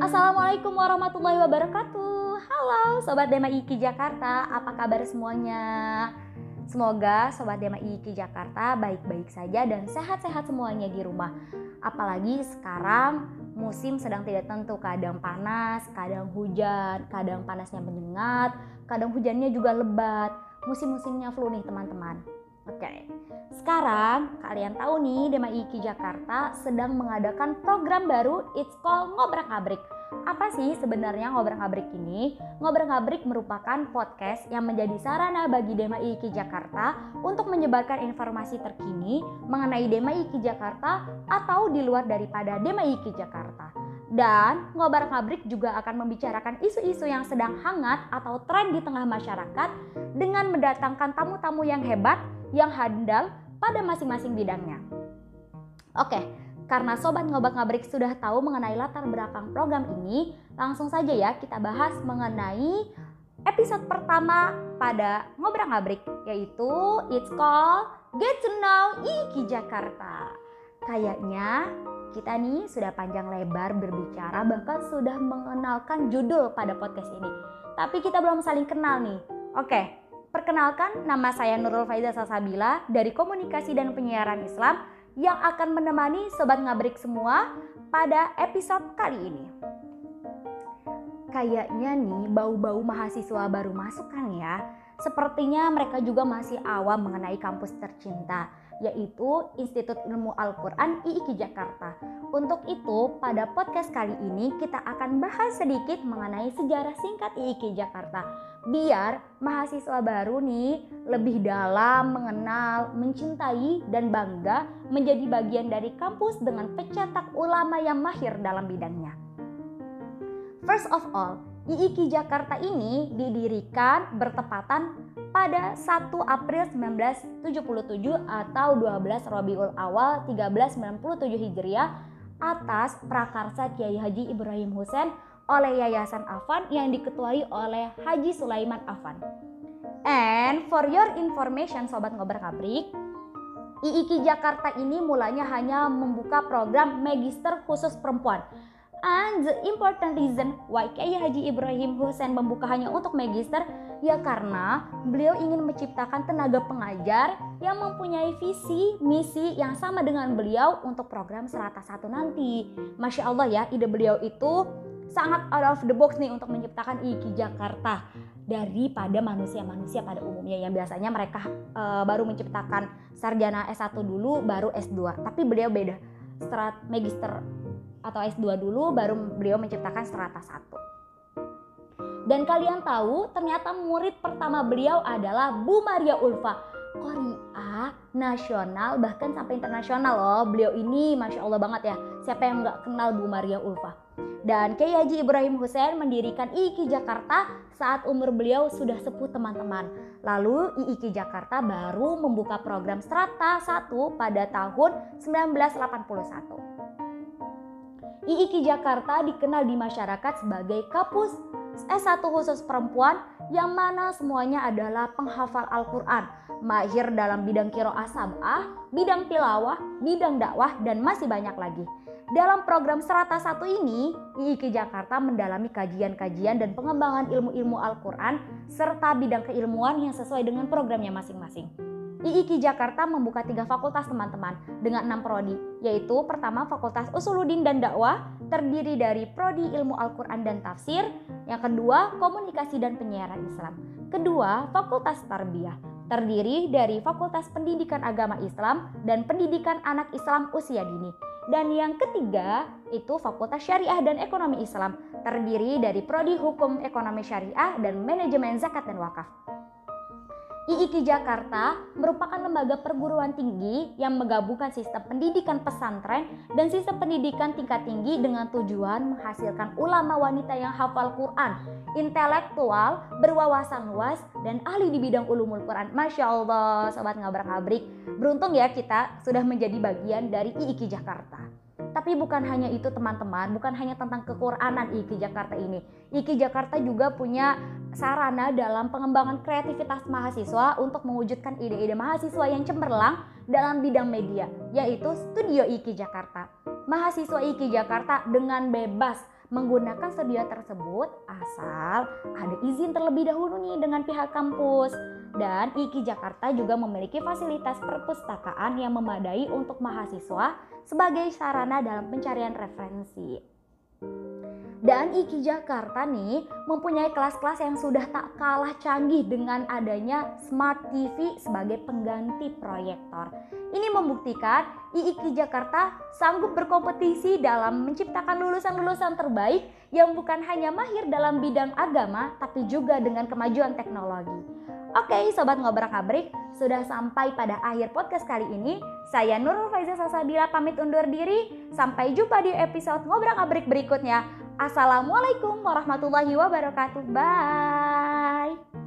Assalamualaikum warahmatullahi wabarakatuh. Halo Sobat Dema IKI Jakarta, apa kabar semuanya? Semoga Sobat Dema IKI Jakarta baik-baik saja dan sehat-sehat semuanya di rumah. Apalagi sekarang musim sedang tidak tentu, kadang panas, kadang hujan, kadang panasnya menyengat, kadang hujannya juga lebat. Musim-musimnya flu nih teman-teman. Oke, sekarang kalian tahu nih Dema IKI Jakarta sedang mengadakan program baru It's Called Ngobrak Ngabrik. Apa sih sebenarnya Ngobrak Ngabrik ini? Ngobrak Ngabrik merupakan podcast yang menjadi sarana bagi Dema IKI Jakarta untuk menyebarkan informasi terkini mengenai Dema IKI Jakarta atau di luar daripada Dema IKI Jakarta. Dan Ngobrak Ngabrik juga akan membicarakan isu-isu yang sedang hangat atau tren di tengah masyarakat dengan mendatangkan tamu-tamu yang hebat yang handal pada masing-masing bidangnya. Oke, karena Sobat Ngobak Ngabrik sudah tahu mengenai latar belakang program ini, langsung saja ya kita bahas mengenai episode pertama pada Ngobrak Ngabrik, yaitu It's Called Get to Know IKI Jakarta. Kayaknya kita nih sudah panjang lebar berbicara bahkan sudah mengenalkan judul pada podcast ini. Tapi kita belum saling kenal nih. Oke, Perkenalkan, nama saya Nurul Faiza Salsabila dari Komunikasi dan Penyiaran Islam yang akan menemani Sobat Ngabrik semua pada episode kali ini. Kayaknya nih bau-bau mahasiswa baru masuk kan ya. Sepertinya mereka juga masih awam mengenai kampus tercinta yaitu Institut Ilmu Al-Quran IIKI Jakarta. Untuk itu, pada podcast kali ini kita akan bahas sedikit mengenai sejarah singkat IIKI Jakarta. Biar mahasiswa baru nih lebih dalam mengenal, mencintai, dan bangga menjadi bagian dari kampus dengan pencetak ulama yang mahir dalam bidangnya. First of all, IIKI Jakarta ini didirikan bertepatan pada 1 April 1977 atau 12 Rabiul Awal 1397 Hijriah atas prakarsa Kiai Haji Ibrahim Husain oleh Yayasan Afan yang diketuai oleh Haji Sulaiman Afan. And for your information Sobat Ngobar Kabrik, IIKI Jakarta ini mulanya hanya membuka program Magister khusus perempuan And the important reason why Kiai Haji Ibrahim Hussein membuka hanya untuk magister ya karena beliau ingin menciptakan tenaga pengajar yang mempunyai visi misi yang sama dengan beliau untuk program serata satu nanti. Masya Allah ya ide beliau itu sangat out of the box nih untuk menciptakan IKI Jakarta daripada manusia-manusia pada umumnya yang biasanya mereka uh, baru menciptakan sarjana S1 dulu baru S2 tapi beliau beda strat magister atau S2 dulu baru beliau menciptakan strata 1. Dan kalian tahu ternyata murid pertama beliau adalah Bu Maria Ulfa. Korea nasional bahkan sampai internasional loh. Beliau ini Masya Allah banget ya. Siapa yang nggak kenal Bu Maria Ulfa? Dan Kiai Haji Ibrahim Hussein mendirikan IIKI Jakarta saat umur beliau sudah sepuh teman-teman. Lalu IIKI Jakarta baru membuka program Strata 1 pada tahun 1981. IIKI Jakarta dikenal di masyarakat sebagai kampus S1 khusus perempuan yang mana semuanya adalah penghafal Al-Quran, mahir dalam bidang kiro asabah, bidang tilawah, bidang dakwah, dan masih banyak lagi. Dalam program Serata satu ini, IIKI Jakarta mendalami kajian-kajian dan pengembangan ilmu-ilmu Al-Quran serta bidang keilmuan yang sesuai dengan programnya masing-masing. IIKI Jakarta membuka tiga fakultas teman-teman dengan enam prodi, yaitu pertama Fakultas Usuludin dan Dakwah, terdiri dari prodi Ilmu Al-Quran dan Tafsir, yang kedua Komunikasi dan Penyiaran Islam, kedua Fakultas Tarbiyah, terdiri dari Fakultas Pendidikan Agama Islam dan Pendidikan Anak Islam Usia Dini, dan yang ketiga itu Fakultas Syariah dan Ekonomi Islam, terdiri dari prodi Hukum Ekonomi Syariah dan Manajemen Zakat dan Wakaf. IIKI Jakarta merupakan lembaga perguruan tinggi yang menggabungkan sistem pendidikan pesantren dan sistem pendidikan tingkat tinggi dengan tujuan menghasilkan ulama wanita yang hafal Quran, intelektual, berwawasan luas, dan ahli di bidang ulumul Quran. Masya Allah, sobat ngabrak-ngabrik. Beruntung ya kita sudah menjadi bagian dari IIKI Jakarta. Tapi bukan hanya itu teman-teman, bukan hanya tentang kekuranan IKI Jakarta ini. IKI Jakarta juga punya sarana dalam pengembangan kreativitas mahasiswa untuk mewujudkan ide-ide mahasiswa yang cemerlang dalam bidang media, yaitu Studio IKI Jakarta. Mahasiswa IKI Jakarta dengan bebas menggunakan studio tersebut asal ada izin terlebih dahulu nih dengan pihak kampus. Dan IKI Jakarta juga memiliki fasilitas perpustakaan yang memadai untuk mahasiswa sebagai sarana dalam pencarian referensi. Dan IKI Jakarta nih mempunyai kelas-kelas yang sudah tak kalah canggih dengan adanya Smart TV sebagai pengganti proyektor. Ini membuktikan IIKI Jakarta sanggup berkompetisi dalam menciptakan lulusan-lulusan terbaik yang bukan hanya mahir dalam bidang agama tapi juga dengan kemajuan teknologi. Oke, sobat ngobrak-abrik, sudah sampai pada akhir podcast kali ini. Saya Nurul Faiza Sasabila pamit undur diri. Sampai jumpa di episode ngobrak-abrik berikutnya. Assalamualaikum warahmatullahi wabarakatuh. Bye.